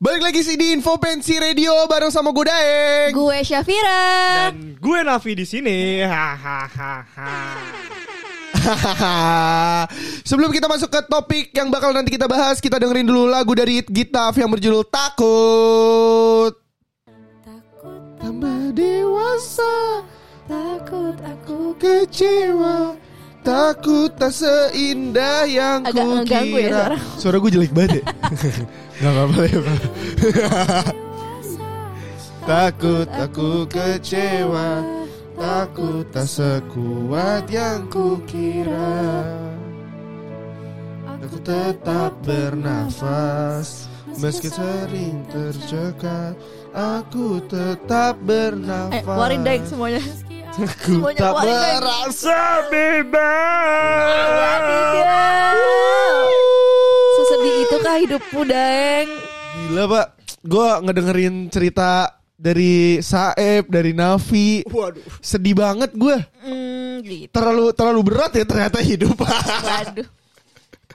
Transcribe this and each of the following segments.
Balik lagi sih di Info Pensi Radio bareng sama gue Daeng. Gue Syafira. Dan gue Navi di sini. Hahaha. Sebelum kita masuk ke topik yang bakal nanti kita bahas, kita dengerin dulu lagu dari Gitaf yang berjudul Takut. Takut, Tambah dewasa, takut aku. kecewa. Takut tak seindah yang Agak ngeganggu ya kira. suara. Suara gue jelek banget ya. Gak apa-apa ya. Pak. Takut aku kecewa Takut tak sekuat yang kukira Aku tetap bernafas Meski sering tercekat Aku tetap bernafas Eh, deng semuanya. Aku semuanya tak merasa Bebas. Sesedih itu kah hidupmu, Deng? Gila pak Gue ngedengerin cerita dari Saeb, dari Navi Waduh. Sedih banget gue Hmm, gitu. Terlalu terlalu berat ya ternyata hidup Waduh.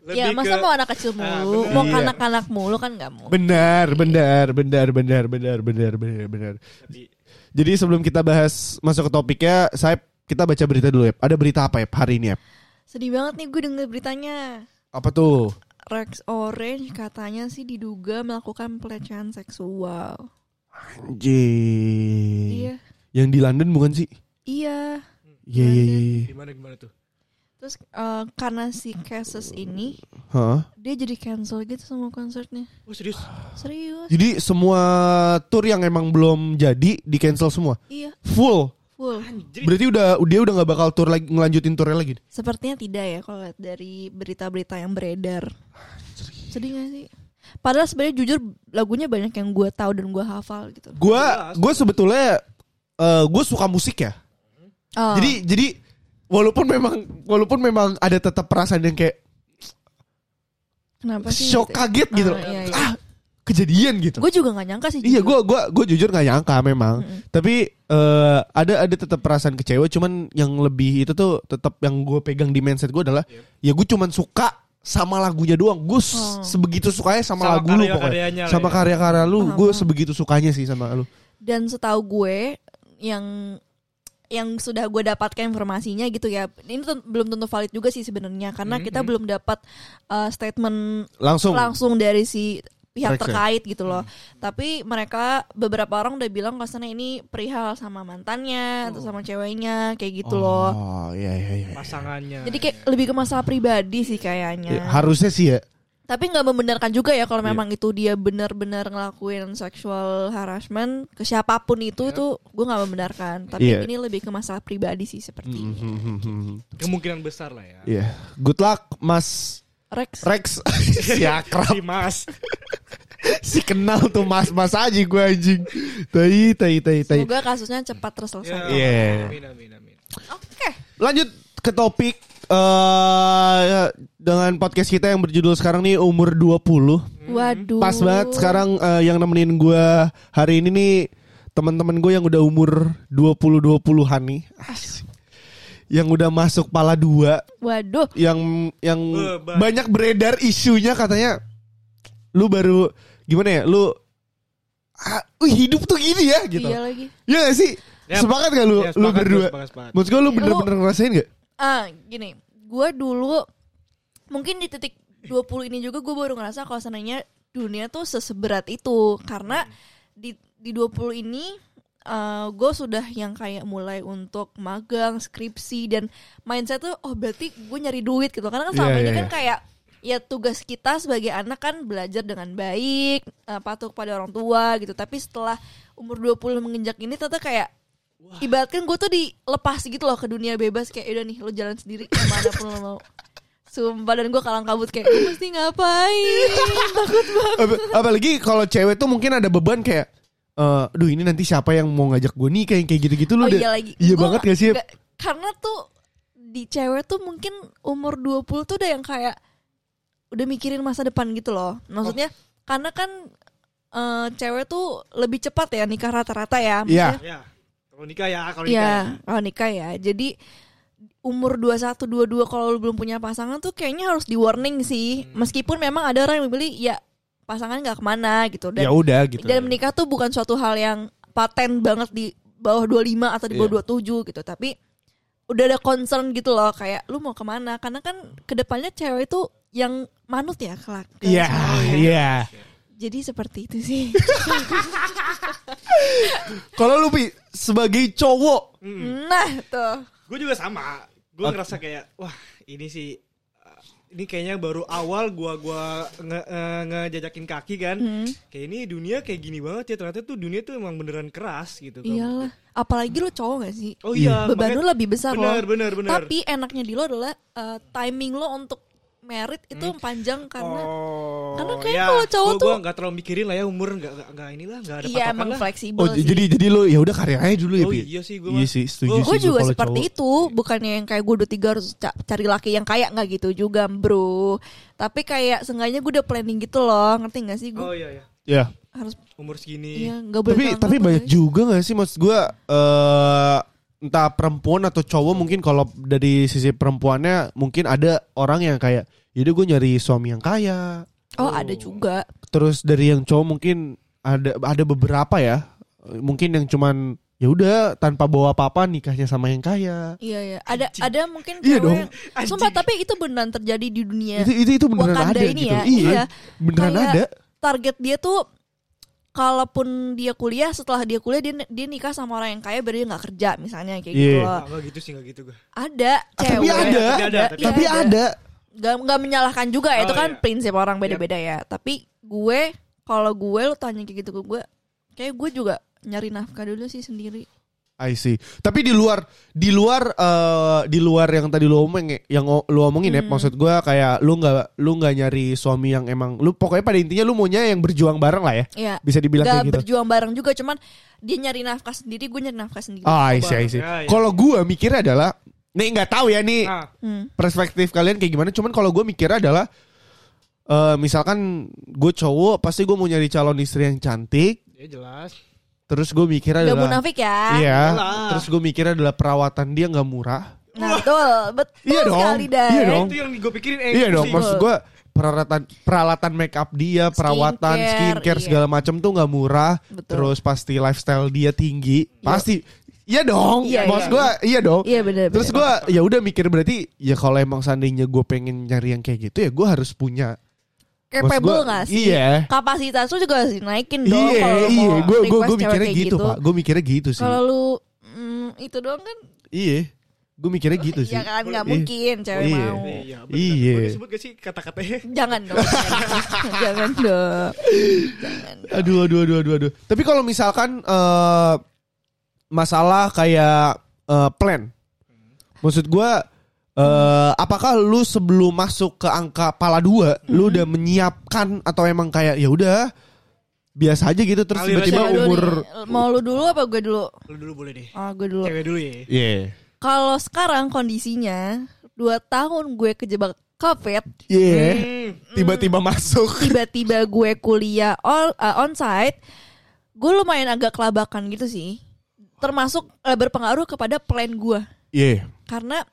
ya Lebih masa ke- mau anak kecil Ah, mulu, bener. mau Iya. kanak-kanak mulu kan nggak mau. Benar, benar, benar, benar, benar, benar, benar, benar. Tapi- Jadi sebelum kita bahas masuk ke topiknya, saya kita baca berita dulu ya. Ada berita apa ya hari ini ya? Sedih banget nih gue denger beritanya. Apa tuh? Rex Orange katanya sih diduga melakukan pelecehan seksual. Anjing. Iya. Yang di London bukan sih? Iya. Iya, iya, iya. Gimana gimana tuh? Terus eh, karena si cases ini Hah? dia jadi cancel gitu sama konsernya. Oh serius? Serius? Jadi semua tour yang emang belum jadi di cancel semua. Iya, Full. full. Anjir. Berarti udah dia udah nggak bakal tour lagi ngelanjutin tournya lagi. Sepertinya tidak ya kalau lihat dari berita-berita yang beredar. Sedih gak sih? Padahal sebenarnya jujur lagunya banyak yang gue tahu dan gue hafal gitu. Gua Jelas. gue sebetulnya eh gue suka musik ya. Oh, Jadi jadi walaupun memang walaupun memang ada tetap perasaan yang kayak kenapa sih? shock gitu? kaget gitu. Ah, iya, iya. Ah, kejadian gitu. Gue juga nggak nyangka sih. Iya, gue gua gue jujur nggak nyangka memang. Tapi eh, ada ada tetap perasaan kecewa. Cuman yang lebih itu tuh tetap yang gue pegang di mindset gue adalah ya gue cuman suka sama lagunya doang. Gue s- Oh. sebegitu sukanya sama, Sama lagu lu pokoknya. Sama ya. karya-karya lu, gue sebegitu sukanya sih sama lu. Dan setahu gue yang yang sudah gue dapatkan informasinya gitu ya. Ini tuh belum tentu valid juga sih sebenarnya karena Hmm, kita belum dapat uh, statement Langsung. langsung dari si pihak Rex ya? terkait gitu loh. Tapi mereka beberapa orang udah bilang kasarnya ini perihal sama mantannya atau sama ceweknya kayak gitu loh. Oh, iya iya iya. Pasangannya. Jadi kayak lebih ke masalah pribadi sih Ya, kayaknya. harusnya sih ya. Tapi nggak membenarkan juga ya kalau Iya. memang itu dia benar-benar ngelakuin sexual harassment ke siapa pun itu itu gue nggak membenarkan. Tapi Iya. ini lebih ke masalah pribadi sih seperti ini. Mhm. Kemungkinan besar lah ya. Iya. Good luck Mas Rex. Rex. si akrab. Si Mas. si kenal tuh mas-mas aja gue anjing. Tai tai tai tai. Semoga kasusnya cepat terselesaikan. Amin amin amin. Oke. Lanjut ke topik eh dengan podcast kita yang berjudul sekarang nih umur 20. Waduh. Pas banget sekarang eh, yang nemenin gue hari ini nih teman-teman gue yang udah umur 20 20-an nih. Asik. Yang udah masuk pala dua Waduh. yang yang ba- banyak beredar isunya katanya lu baru gimana ya lu ah, hidup tuh gini ya gitu. Iya lagi. Iya gak sih? Ya, sepakat gak lu ya, lu sepakat, berdua? sepakat, sepakat. Maksud gue lu Lu- bener-bener ngerasain gak? Ah, gini. Gue dulu mungkin di titik 20 ini juga gue baru ngerasa kalau sebenarnya dunia tuh seseberat itu karena di di 20 ini eh gue sudah yang kayak mulai untuk magang, skripsi dan mindset tuh oh berarti gue nyari duit gitu. Karena kan selama Iya, ini iya, kan iya. kayak ya tugas kita sebagai anak kan belajar dengan baik, eh, patuh kepada orang tua gitu. Tapi setelah umur 20 menginjak ini ternyata kayak ibaratkan gue tuh dilepas gitu loh ke dunia bebas kayak udah nih lo jalan sendiri ke mana pun lo mau. Sumpah dan gue kalang kabut kayak gue mesti ngapain takut banget. Ap- Apalagi kalau cewek tuh mungkin ada beban kayak eh duh ini nanti siapa yang mau ngajak gue nikah yang kayak gitu-gitu lu Oh udah- iya lagi. Iya Gua banget gak sih? karena tuh di cewek tuh mungkin umur 20 tuh udah yang kayak udah mikirin masa depan gitu loh. Maksudnya karena kan eh, cewek tuh lebih cepat ya nikah rata-rata ya. Iya. Ya. Kalau nikah ya, kalau nikah. ya. Iya, kalau nikah ya. Jadi umur 21 22 kalau lu belum punya pasangan tuh kayaknya harus di warning sih. Hmm. Meskipun memang ada orang yang memilih ya pasangan nggak ke mana gitu dan ya udah gitu. dan menikah tuh bukan suatu hal yang paten banget di bawah 25 atau di bawah 27 gitu tapi udah ada concern gitu loh kayak lu mau ke mana karena kan ke depannya cewek itu yang manut ya kelak ke Iya, iya. jadi seperti itu sih Kalau lu Pi, sebagai cowok, nah tuh Gue juga sama. Gue ngerasa kayak wah ini sih uh, ini kayaknya baru awal gua gua nge, eh, ngejajakin kaki kan. Hmm. Kayak ini dunia kayak gini banget ya. Ternyata tuh dunia tuh emang beneran keras gitu. iyalah apalagi lu cowok gak sih Oh iya, beban makanya- lu lebih besar bener, loh bener, bener. tapi enaknya di lo adalah uh, timing lo untuk merit itu panjang karena oh, karena kayak ya, kalau cowok gua, tuh- gua nggak terlalu mikirin lah ya umur nggak nggak- nggak inilah nggak ada iya emang lah. fleksibel oh sih. jadi jadi lu ya udah karir aja dulu ya Oh, Pi. iya sih, gua Iya sih, setuju gue juga kalau seperti cowok. itu bukannya yang kayak gue udah tiga harus ca- cari laki yang kaya nggak gitu juga bro tapi kayak seenggaknya gue udah planning gitu loh ngerti gak sih gue Oh iya ya. Ya. harus Umur segini. iya nggak boleh Tapi tapi banyak juga gak sih maksud gue eh entah perempuan atau cowok mungkin kalau dari sisi perempuannya mungkin ada orang yang kayak jadi gue nyari suami yang kaya. oh ada juga Terus dari yang cowok mungkin ada ada beberapa ya. Mungkin yang cuman ya udah tanpa bawa apa-apa nikahnya sama yang kaya. iya iya ada ada mungkin Iya dong. yang- sumpah tapi itu beneran terjadi di dunia Itu itu itu beneran Wakanda ada ini gitu. ya, Iya. iya. Beneran Kayak ada. target dia tuh kalaupun dia kuliah setelah dia kuliah dia dia nikah sama orang yang kaya dia nggak kerja misalnya kayak gitu Iya. loh. Enggak gitu sih enggak gitu gue. ada Ah, cewek tapi ada. Tapi ada, tapi Iya, Tapi ada. Gak, nggak menyalahkan juga ya Oh, itu kan iya. prinsip orang beda-beda ya tapi gue kalau gue lo tanya kayak gitu ke gue kayak gue juga nyari nafkah dulu sih sendiri I see. Tapi di luar di luar eh, di luar yang tadi lu omong yang lu omongin ya, Hmm. maksud gua kayak lu nggak lu nggak nyari suami yang emang lu pokoknya pada intinya lu maunya yang berjuang bareng lah ya. ya Bisa dibilang gak kayak gitu. berjuang bareng juga cuman dia nyari nafkah sendiri gue nyari nafkah sendiri Ah, I see, I see. Ya, ya. Kalau gua mikirnya adalah nih nggak tahu ya nih Nah, perspektif kalian kayak gimana. Cuman kalau gua mikirnya adalah eh misalkan gue cowok pasti gue mau nyari calon istri yang cantik. ya jelas. Terus gue mikirnya gak adalah munafik ya Iya. Terus gue mikirnya adalah perawatan dia nggak murah. nah betul betul Iya dong, sekali Dai. iya dong. Itu yang gue pikirin eh, Iya itu dong, maksud gue peralatan peralatan make up dia, perawatan Skincare, skincare iya. segala macam tuh nggak murah. Betul. Terus pasti lifestyle dia tinggi, pasti. Iya dong, Iya, maksud iya. gue iya dong. iya bener Terus gue ya udah mikir berarti ya kalau emang seandainya gue pengen nyari yang kayak gitu ya gue harus punya. Capable gak sih iya. kapasitas lu juga harus dinaikin dong Iya, iya, gue gue gue mikirnya kayak gitu, pak. Gue mikirnya gitu sih. kalau lu mm, itu doang kan Iya, gue mikirnya gitu sih. ya kan nggak Iya. mungkin cewek Iya. mau Iya, bener. Iya. Boleh disebut gak sih kata-katanya? jangan dong jangan dong jangan dong. Aduh, aduh, aduh, aduh, aduh. Tapi kalau misalkan eh masalah kayak eh, plan, maksud gue, eh apakah lu sebelum masuk ke angka pala dua, lu udah menyiapkan atau emang kayak ya udah biasa aja gitu terus tiba-tiba umur, nih? mau lu dulu apa gue dulu? Lu dulu boleh deh. ah gue dulu. Cewek dulu ya. iya, kalau sekarang kondisinya dua tahun gue kejebak covid. Iya, Hmm. tiba-tiba masuk, tiba-tiba gue kuliah all, uh, onsite. Gue lumayan agak kelabakan gitu sih. Termasuk uh, berpengaruh kepada plan gue. Iya, karena s-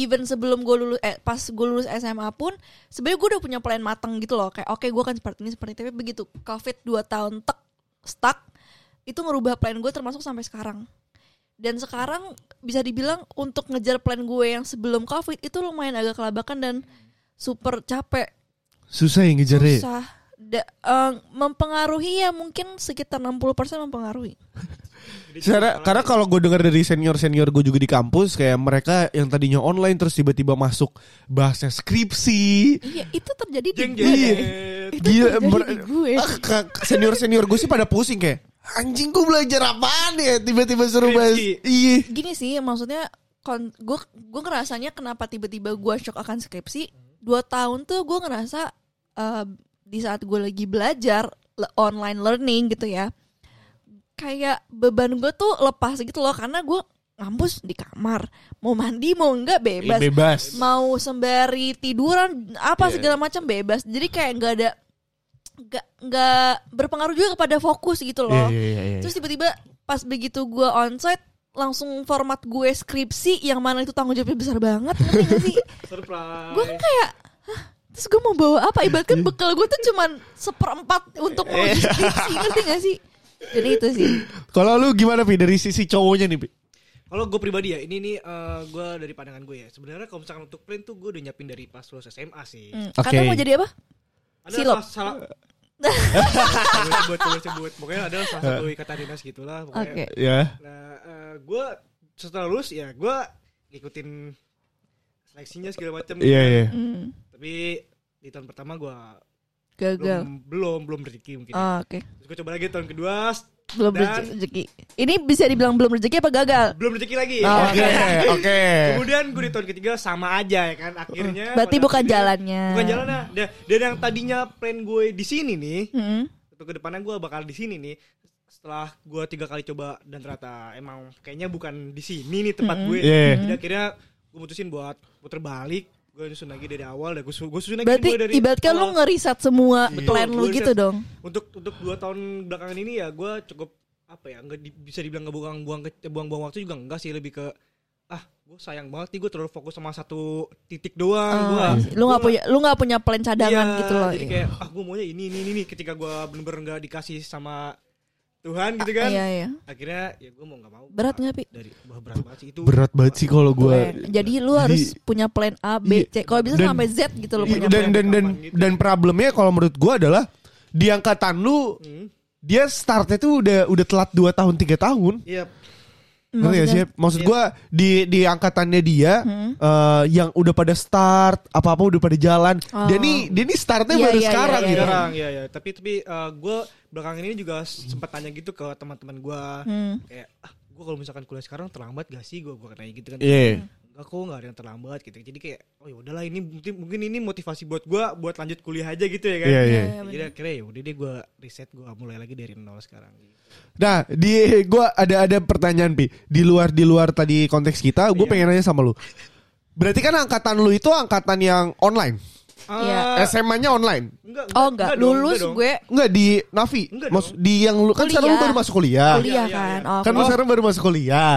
even sebelum gue lulus eh, pas gue lulus SMA pun sebenarnya gue udah punya plan matang gitu loh. Kayak oke gue kan seperti ini seperti ini. Tapi begitu covid 2 tahun tek stuck itu ngerubah plan gue termasuk sampai sekarang. Dan sekarang bisa dibilang untuk ngejar plan gue yang sebelum covid itu lumayan agak kelabakan dan super capek. Susah yang ngejarnya. susah Da- eh, mempengaruhi ya mungkin sekitar 60% mempengaruhi Karena, karena kalau gue dengar dari senior senior gue juga di kampus kayak mereka yang tadinya online terus tiba-tiba masuk bahasnya skripsi. iya itu terjadi di gue jeng. Iya. itu Gila, terjadi ber- di gue senior senior gue sih pada pusing kayak anjing gue belajar apaan ya tiba-tiba suruh bahas. Iya. gini sih maksudnya kon gue gue ngerasanya kenapa tiba-tiba gue shock akan skripsi dua tahun tuh gue ngerasa eh, di saat gue lagi belajar le- online learning gitu ya kayak beban gue tuh lepas gitu loh karena gue ngampus di kamar mau mandi mau enggak bebas Bebas. mau sembari tiduran apa Iya. segala macam bebas jadi kayak nggak ada nggak nggak berpengaruh juga kepada fokus gitu Iya loh iya iya. iya. Terus tiba-tiba pas begitu gue onsite langsung format gue skripsi yang mana itu tanggung jawabnya besar banget ngerti gak sih? Gue kan kayak Hah, Terus gue mau bawa apa? Ibaratkan bekal gue tuh cuman seperempat untuk menuju skripsi, ngerti gak sih? Jadi itu sih. Kalau lu gimana Pi dari sisi cowoknya nih Pi? Kalau gue pribadi ya, ini nih eh, gue dari pandangan gue ya. Sebenarnya kalau misalkan untuk plan tuh gue udah nyiapin dari pas lulus SMA sih. Hmm. Oke. Kakak mau jadi apa? Ada Silop. salah, sebut, sebut. Pokoknya ada salah satu ikatan dinas gitulah. Oke. Pokoknya. Ya. Nah, eh, gue setelah lulus ya gue ngikutin seleksinya segala macam. Iya iya. Hmm, Tapi di tahun pertama gue gagal. belum belum belum rezeki mungkin. Oh, Oke. Terus gue coba lagi tahun kedua Belum Dan- rezeki. Ini bisa dibilang belum rezeki apa gagal? belum rezeki lagi. Oh, Oke oke. Kemudian gue di tahun ketiga sama aja ya kan akhirnya. Berarti pada bukan akhirnya- jalannya. Bukan jalannya. Dan, dan yang tadinya plan gue di sini nih, Hmm. untuk ke depannya gue bakal di sini nih. Setelah gue tiga kali coba dan ternyata emang kayaknya bukan di sini nih tempat gue. Iya. Jadi akhirnya gue mutusin buat puter balik. Gue nyusun lagi dari awal dan gue gue susun lagi Berarti dari ibaratkan lu awal. ngeriset semua Betul, plan lu gitu dong. untuk untuk dua tahun belakangan ini ya gue cukup apa ya nggak di- bisa dibilang nggak buang buang buang buang waktu juga enggak sih lebih ke ah gue sayang banget nih gue terlalu fokus sama satu titik doang Oh, gua lu nggak punya lu nggak punya plan cadangan Iya, gitu loh. jadi kayak ah gue maunya ini ini ini ketika gue bener-bener nggak dikasih sama Tuhan gitu kan Iya iya. akhirnya ya gue mau nggak mau Berat nggak pi? dari wah, berat banget sih itu Berat banget sih kalau gue. Plan. Jadi lu harus punya plan A, B, C. Kalau bisa Dan- sampai Z gitu lo punya dan plan. dan dan Gitu. dan problemnya kalau menurut gue adalah di angkatan lu Hmm, dia startnya tuh udah udah telat 2 tahun 3 tahun. iya Ngerti gak sih? Maksud gue di di angkatannya dia Hmm. eh, yang udah pada start apa apa udah pada jalan. Oh. Dia nih dia nih startnya Iya, baru iya, sekarang iya, gitu. sekarang ya ya tapi tapi gue belakangan ini juga sempat tanya gitu ke teman-teman gue Hmm. kayak ah gue kalau misalkan kuliah sekarang terlambat gak sih gue gue kayak gitu kan Iya. enggak kok nggak ada yang terlambat gitu jadi kayak oh ya udahlah ini mungkin mungkin ini motivasi buat gue buat lanjut kuliah aja gitu ya kan Iya, iya. Iya, jadi akhirnya ya udah deh gue riset gue mulai lagi dari nol sekarang Nah, di gua ada ada pertanyaan pi di luar di luar tadi konteks kita, gue Iya. pengen nanya sama lu. Berarti kan angkatan lu itu angkatan yang online, Iya. Ah, SMA-nya online, enggak, Oh enggak, dong, lulus enggak gue enggak di Navi, Enggak Maksud dong. di yang lu kan sekarang lu Kuliah. baru masuk kuliah, kuliah iya, iya, kan. Oh, kan lu oh. sekarang baru masuk kuliah.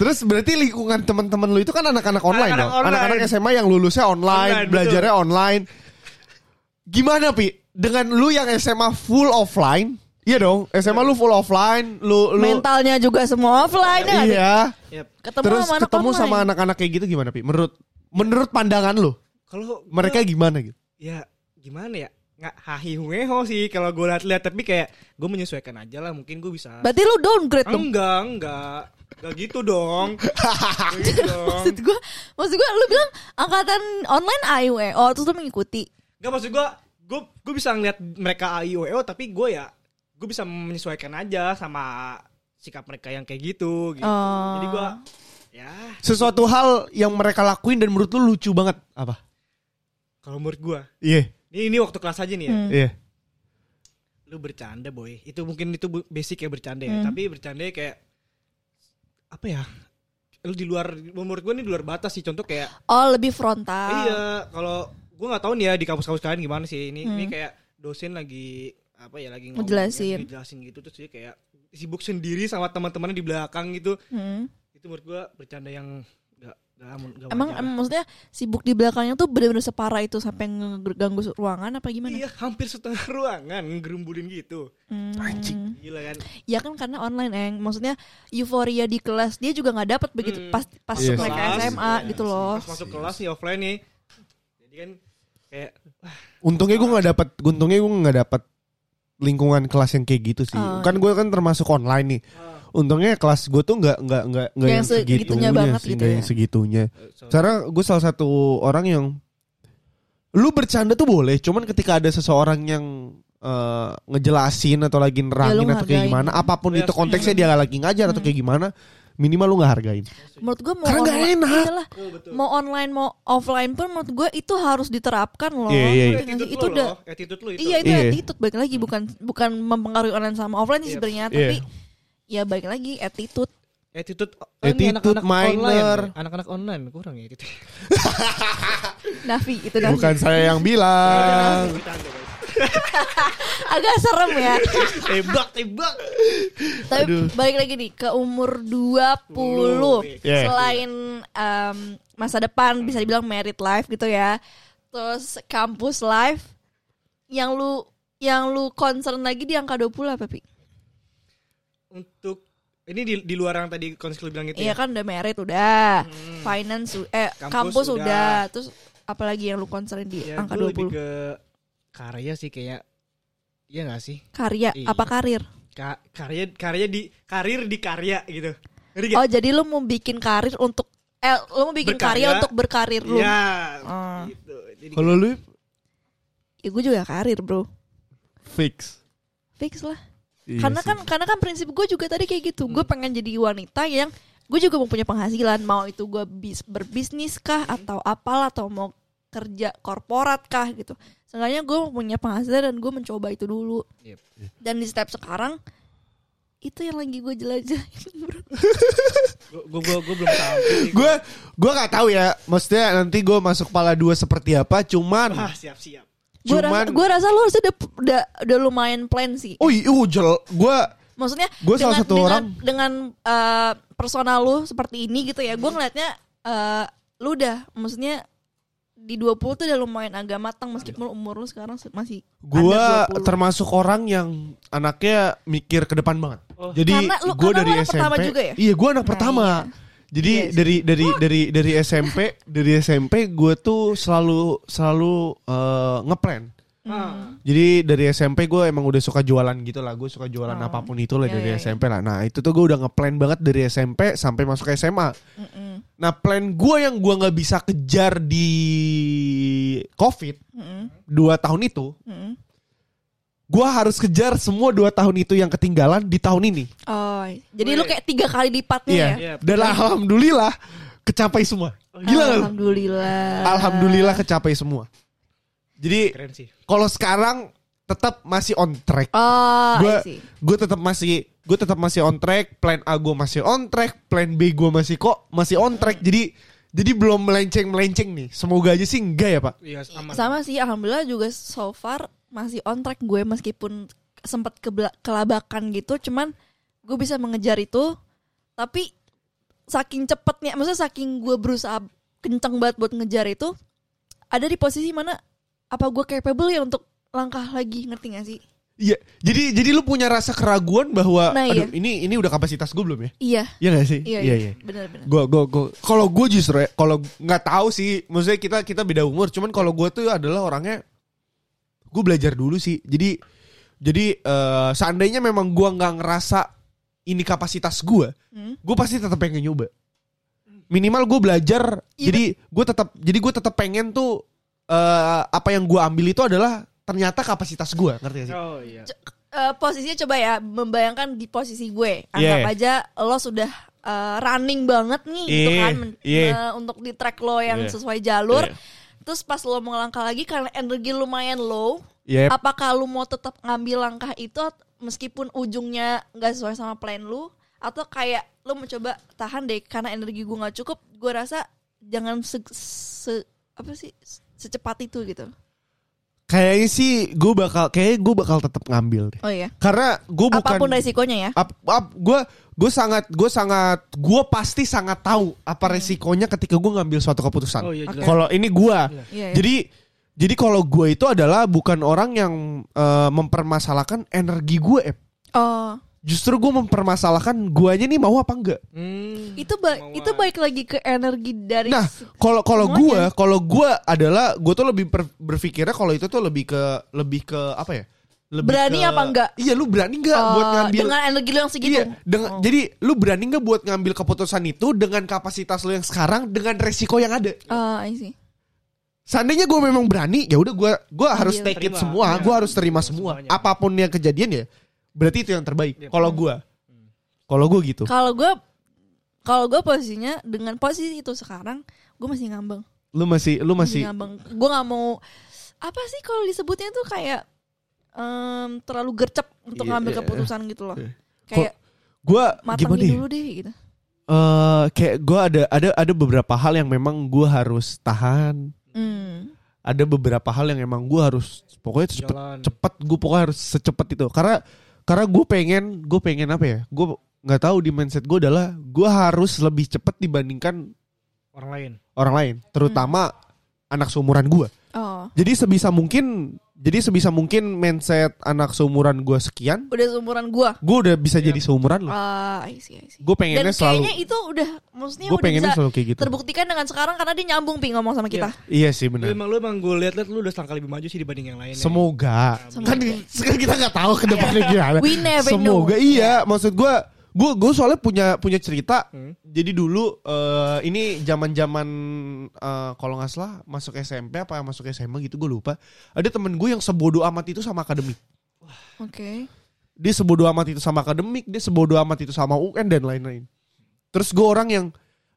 Terus berarti lingkungan teman-teman lu itu kan anak-anak online Anak-anak dong, anak-anak SMA yang lulusnya online, Online, betul. belajarnya online. Gimana pi? Dengan lu yang SMA full offline, iya dong, SMA lu full offline, lu lu mentalnya juga semua offline ya. Iya. Yep. Ketemu Terus sama anak ketemu online. sama anak-anak kayak gitu gimana Pi? Menurut menurut pandangan lu, kalau gua- mereka gimana gitu? ya gimana ya nggak hahi hueho sih kalau gue lihat-lihat tapi kayak gue menyesuaikan aja lah mungkin gue bisa Berarti lu downgrade dong. enggak enggak enggak gitu dong gitu dong Maksud gue, maksud gue lu bilang angkatan online AIW. Oh, terus lu mengikuti. Enggak maksud gue gue gue bisa ngeliat mereka AIOEO tapi gue ya gue bisa menyesuaikan aja sama sikap mereka yang kayak gitu gitu Oh. jadi gue ya Sesuatu hal yang mereka lakuin dan menurut lu lucu banget apa? kalau menurut gue Iya, ini ini waktu kelas aja nih ya Hmm. iya. lu bercanda boy itu mungkin itu basic ya bercanda ya Hmm. tapi bercanda kayak apa ya lu di luar menurut gue ini di luar batas sih contoh kayak Oh, lebih frontal. iya kalau gue nggak tahu nih ya di kampus-kampus kalian gimana sih ini ini Hmm. kayak dosen lagi apa ya lagi ngomong, Ngejelasin. ya, ngejelasin gitu terus dia kayak sibuk sendiri sama teman-temannya di belakang gitu Hmm. itu menurut gue bercanda yang gak, Emang, emang maksudnya sibuk di belakangnya tuh bener-bener separah itu sampai ngeganggu ruangan apa gimana? iya hampir setengah ruangan ngerumbulin gitu Hmm. Anjing. gila kan Ya kan karena online eng, maksudnya euforia di kelas dia juga nggak dapat begitu Hmm. pas pas Yes. mereka Kelas, SMA ya, gitu loh. pas masuk kelas nih offline nih jadi kan kayak Untungnya gue nggak dapat, untungnya gue nggak dapat lingkungan kelas yang kayak gitu sih. Oh. Kan gue kan termasuk online nih. Untungnya kelas gue tuh nggak nggak nggak nggak Yang yang segitunya segitunya banget sih, gitu ya. yang segitunya. eh, so- Karena gue salah satu orang yang lu bercanda tuh boleh, cuman ketika ada seseorang yang eh, ngejelasin atau lagi nerangin lu atau kayak gimana, apa pun Ya, itu konteksnya dia lagi ngajar atau kayak gimana, minimal lu nggak hargain. Menurut gue mau Karena online, enak. iyalah, Oh, mau online mau offline pun menurut gue itu harus diterapkan loh. Iya, iya, iya. Ngerti nggak sih? attitude itu udah loh, attitude lu itu Iya itu Iya. attitude baik lagi bukan bukan mempengaruhi online sama offline sih Iya. sebenarnya Iya. tapi ya baik lagi attitude. attitude Attitude anak-anak minor. online. anak-anak online kurang ya attitude Nafi itu Nafi. Bukan saya yang bilang. Agak serem ya. tebak tebak Tapi Aduh. balik lagi nih ke umur 20 Yeah. Selain em, masa depan bisa dibilang married life gitu ya terus kampus live yang lu yang lu concern lagi di angka 20 apa Pi? Untuk ini di, di luar yang tadi konsil bilang itu Iya ya. kan udah merit udah, finance u- eh Kampus kampus, udah. udah. terus apalagi yang lu concern di Ya, angka gue lebih 20? ke karya sih kayak Iya gak sih? Karya Iya. apa karir? Ka- karya karya di karir di karya gitu. Oh jadi lu mau bikin karir untuk eh lu mau bikin Berkarya. karya untuk berkarir lu? Iya. Oh. Gitu. Jadi Kalau lu Ya gue juga karir bro, fix. fix lah. Iya karena sih. kan karena kan prinsip gue juga tadi kayak gitu. Hmm. Gue pengen jadi wanita yang gue juga mau punya penghasilan. Mau itu gue bis, berbisnis kah Hmm. atau apalah atau mau kerja korporat kah gitu. Seenggaknya gue mau punya penghasilan dan gue mencoba itu dulu. Yep. Dan di step sekarang itu yang lagi gue jelajahin bro. gue gue gue belum sih. gue gue nggak tahu ya maksudnya nanti gue masuk kepala dua seperti apa cuman Wah, siap siap. Gue rasa, gue rasa lu harusnya udah, udah, udah lumayan plan sih. oh iya jel gue Maksudnya Gua salah dengan, satu dengan, orang. dengan eh, personal lu seperti ini gitu ya. Gue ngeliatnya eh, lu udah maksudnya di 20 tuh udah lumayan agak matang meskipun umur lu sekarang se- masih gue 20. termasuk orang yang anaknya mikir ke depan banget Oh. jadi Karena lu- gue karena dari lu anak SMP pertama juga ya? iya gue anak Nah, pertama iya. Jadi Iya sih. dari dari dari dari SMP dari SMP gue tuh selalu selalu eh, ngeplan Ah. Jadi dari SMP gue emang udah suka jualan gitu lah Gue suka jualan Oh. apa pun itu lah Iya, dari iya, iya. SMP lah Nah itu tuh gue udah ngeplan banget dari SMP sampai masuk ke SMA Mm-mm, Nah plan gue yang gue gak bisa kejar di Covid mm-mm, Dua tahun itu mm-mm. Gue harus kejar semua dua tahun itu yang ketinggalan di tahun ini. Oh, jadi lu kayak tiga kali lipatnya Iya. ya? Iya, Dan alhamdulillah kecapai semua. Gila. Lu? Alhamdulillah. Alhamdulillah kecapai semua. Jadi Keren sih. kalau sekarang tetap masih on track. Oh, gue gue tetap masih gue tetap masih on track plan A gue masih on track plan B gue masih kok masih on track. Jadi jadi belum melenceng melenceng nih. Semoga aja sih enggak ya pak. Iya, aman. Sama sih, alhamdulillah juga so far masih on track gue meskipun sempat kelabakan gitu, cuman gue bisa mengejar itu. Tapi saking cepetnya, maksudnya saking gue berusaha kencang banget buat ngejar itu, ada di posisi mana apa gue capable ya untuk langkah lagi, ngerti gak sih? iya jadi jadi lu punya rasa keraguan bahwa Nah, aduh iya. ini ini udah kapasitas gue belum ya Iya, Iya gak sih iya, iya, iya, benar-benar. gue gue gue kalau gue justru ya kalau nggak tahu sih maksudnya kita kita beda umur cuman kalau gue tuh adalah orangnya gue belajar dulu sih jadi jadi eh, seandainya memang gue nggak ngerasa ini kapasitas gue Hmm. gue pasti tetap pengen nyoba minimal gue belajar Iya, jadi gue tetap jadi gue tetap pengen tuh eh, apa yang gue ambil itu adalah ternyata kapasitas gue ngerti gak sih Oh iya. Eh, posisinya coba ya membayangkan di posisi gue anggap Yeah. aja lo sudah eh, running banget nih gitu Iya, kan men- iya. eh, untuk di track lo yang Iya. sesuai jalur Iya. Terus pas lo mau langkah lagi karena energi lumayan low Yep. apakah lo mau tetap ngambil langkah itu meskipun ujungnya nggak sesuai sama plan lo atau kayak lo mencoba tahan deh karena energi gue nggak cukup gue rasa jangan se, se- apa sih secepat itu gitu kayaknya sih gue bakal kayak gue bakal tetap ngambil deh oh iya karena gue bukan apa pun resikonya ya ap, ap, gue gue sangat gue sangat gue pasti sangat tahu apa resikonya ketika gue ngambil suatu keputusan. Oh iya. Kalau ini gue, Iya, iya. jadi jadi kalau gue itu adalah bukan orang yang eh, mempermasalahkan energi gue. Ep. oh Justru gue mempermasalahkan guanya nih mau apa enggak. Hmm. itu ba Kemauan. itu baik lagi ke energi dari Nah, kalau kalau gue kalau gue adalah gue tuh lebih berpikirnya kalau itu tuh lebih ke lebih ke apa ya? Lebih Berani ke- apa enggak? Iya, lu berani enggak Oh, buat ngambil dengan energi lo yang segitu Iya, dengan, Oh. jadi lu berani nggak buat ngambil keputusan itu dengan kapasitas lu yang sekarang dengan resiko yang ada. Ah, I see. Seandainya gue memang berani, ya udah gue gue harus take it Terima. semua, Iya. gue harus terima semua. Semuanya. Apa pun yang kejadian ya, berarti itu yang terbaik. Iya. Kalau gue, kalau gue gitu. Kalau gue kalau gue posisinya dengan posisi itu sekarang, gue masih ngambang. Lu masih, lu masih, ngambang. Gue nggak mau apa sih kalau disebutnya tuh kayak em, terlalu gercep untuk Iya, ngambil iya. keputusan gitu loh. Iya. Kayak gue gimana matangin nih? dulu deh gitu. Eh, kayak gue ada ada ada beberapa hal yang memang gue harus tahan. Hmm. Ada beberapa hal yang emang gue harus pokoknya cepet Jalan. cepet gue pokoknya harus secepat itu karena karena gue pengen gue pengen apa ya gue nggak tahu di mindset gue adalah gue harus lebih cepat dibandingkan Orang lain. orang lain terutama anak seumuran gue Oh. Jadi sebisa mungkin jadi sebisa mungkin mindset anak seumuran gue sekian, Udah seumuran gua. gue udah bisa jadi seumuran loh. Ah, I see, I see. Gue Dan pengennya selalu kayaknya itu udah maksudnya gue udah pengennya bisa selalu kayak gitu. terbuktikan dengan sekarang karena dia nyambung pi ngomong sama kita. Iya sih benar. emang lu emang gue liat-liat lu udah selangkah lebih maju sih dibanding yang lain. Semoga. Semoga. Kan sekarang kita nggak tahu ke depannya gimana. We never Semoga know. iya. Maksud gue gue gue soalnya punya punya cerita. Hmm. Jadi dulu eh, ini zaman-zaman eh, kalau nggak salah masuk SMP apa masuk SMA gitu gue lupa. Ada temen gue yang sebodoh amat itu sama akademik. Oke. Dia sebodoh amat itu sama akademik, dia sebodoh amat itu sama UN dan lain-lain. Terus gue orang yang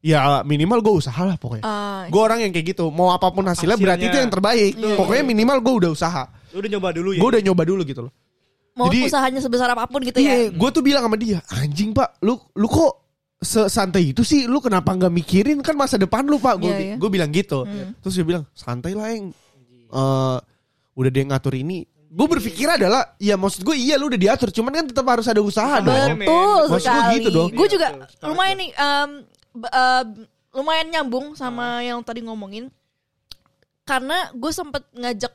ya minimal gue usaha lah pokoknya. Ah, Gue orang yang kayak gitu. Mau apa pun hasilnya, berarti itu Hasilnya. yang terbaik. Iya, Pokoknya minimal gue udah usaha. Lu udah nyoba dulu ya. Gue udah nyoba dulu gitu loh. Mau jadi- usahanya sebesar apa pun gitu ya. Iya, gue tuh bilang sama dia, anjing pak, lu lu kok sesantai itu sih, lu kenapa nggak mikirin kan masa depan lu pak? Gue Iya, iya. gue bilang gitu. Hmm. Terus dia bilang santai lah yang Eh, udah dia ngatur ini. Gue berpikir adalah, ya maksud gue iya lu udah diatur, cuman kan tetap harus ada usaha Betul. dong. Betul Maksud gua sekali. gitu dong. Gue juga Iya, lumayan nih em, b- em, lumayan nyambung sama yang tadi ngomongin. Karena gue sempet ngajak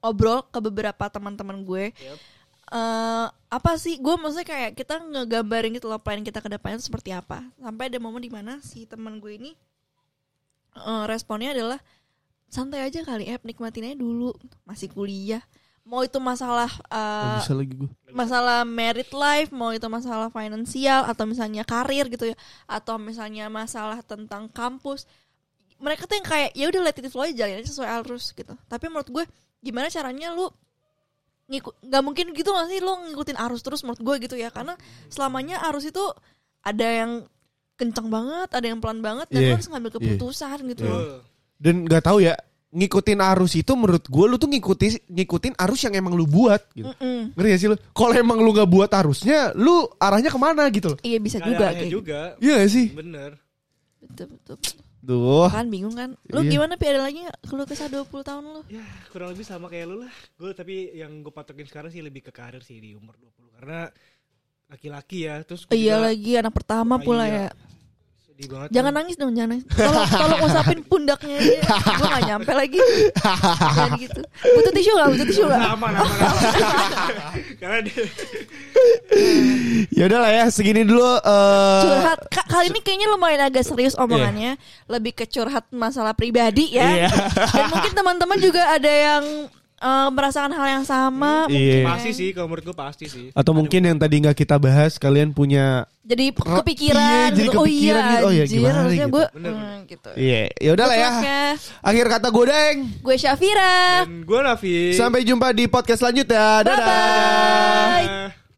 obrol ke beberapa teman-teman gue. Yep. Eh, apa sih gue maksudnya kayak kita ngegambarin gitu loh plan kita ke depannya seperti apa sampai ada momen di mana si teman gue ini eh, responnya adalah santai aja kali ya nikmatin aja dulu masih kuliah mau itu masalah Gak eh, bisa lagi gue. masalah merit life, mau itu masalah finansial atau misalnya karir gitu ya, atau misalnya masalah tentang kampus. Mereka tuh yang kayak ya udah let it flow aja jalanin aja sesuai arus gitu. Tapi menurut gue gimana caranya lu ngikut nggak mungkin gitu gak sih lu ngikutin arus terus menurut gue gitu ya karena selamanya arus itu ada yang kencang banget, ada yang pelan banget dan Iya, lu harus ngambil iya. keputusan gitu Iya. loh. Betul. Dan nggak tahu ya, ngikutin arus itu menurut gue lu tuh ngikutin ngikutin arus yang emang lu buat gitu. Mm-mm. Ngerti gak sih lu? Kalau emang lu nggak buat arusnya, lu arahnya ke mana gitu loh? Iya bisa Gak juga kayak gitu. juga. Iya gak sih? Bener. Betul betul. Duh. Kan bingung kan? Lu Iya. gimana Pi ada lagi gak? Keluh kesah 20 tahun lu? Ya kurang lebih sama kayak lu lah. Gue tapi yang gue patokin sekarang sih lebih ke karir sih di umur 20 karena laki-laki ya. Terus Iya juga lagi anak pertama Ah, pula iya. ya. Sedih banget. Jangan nangis dong, jangan nangis. Tolong tolong usapin pundaknya dia. Gue gak nyampe lagi. Jangan gitu. Butuh tisu gak? Butuh tisu gak? Nama nama nama. Karena dia Ya udah lah ya, segini dulu. eh, Curhat. Ka- kali ini kayaknya lumayan agak serius omongannya. Lebih ke curhat masalah pribadi ya. Iya. Dan mungkin teman-teman juga ada yang eh, merasakan hal yang sama. Iya. mungkin. pasti sih kalau menurut gue pasti sih. Atau mungkin yang tadi nggak kita bahas, kalian punya Jadi kepikiran. iya, jadi gitu. oh iya, kepikiran gitu. Oh iya, anjir, gimana harusnya gitu. gue Bener, hmm, gitu. Iya, ya udah lah ya. Akhir kata gue deng. Gue Syafira. Dan gue Nafi. Sampai jumpa di podcast selanjutnya. Dadah. Bye-bye.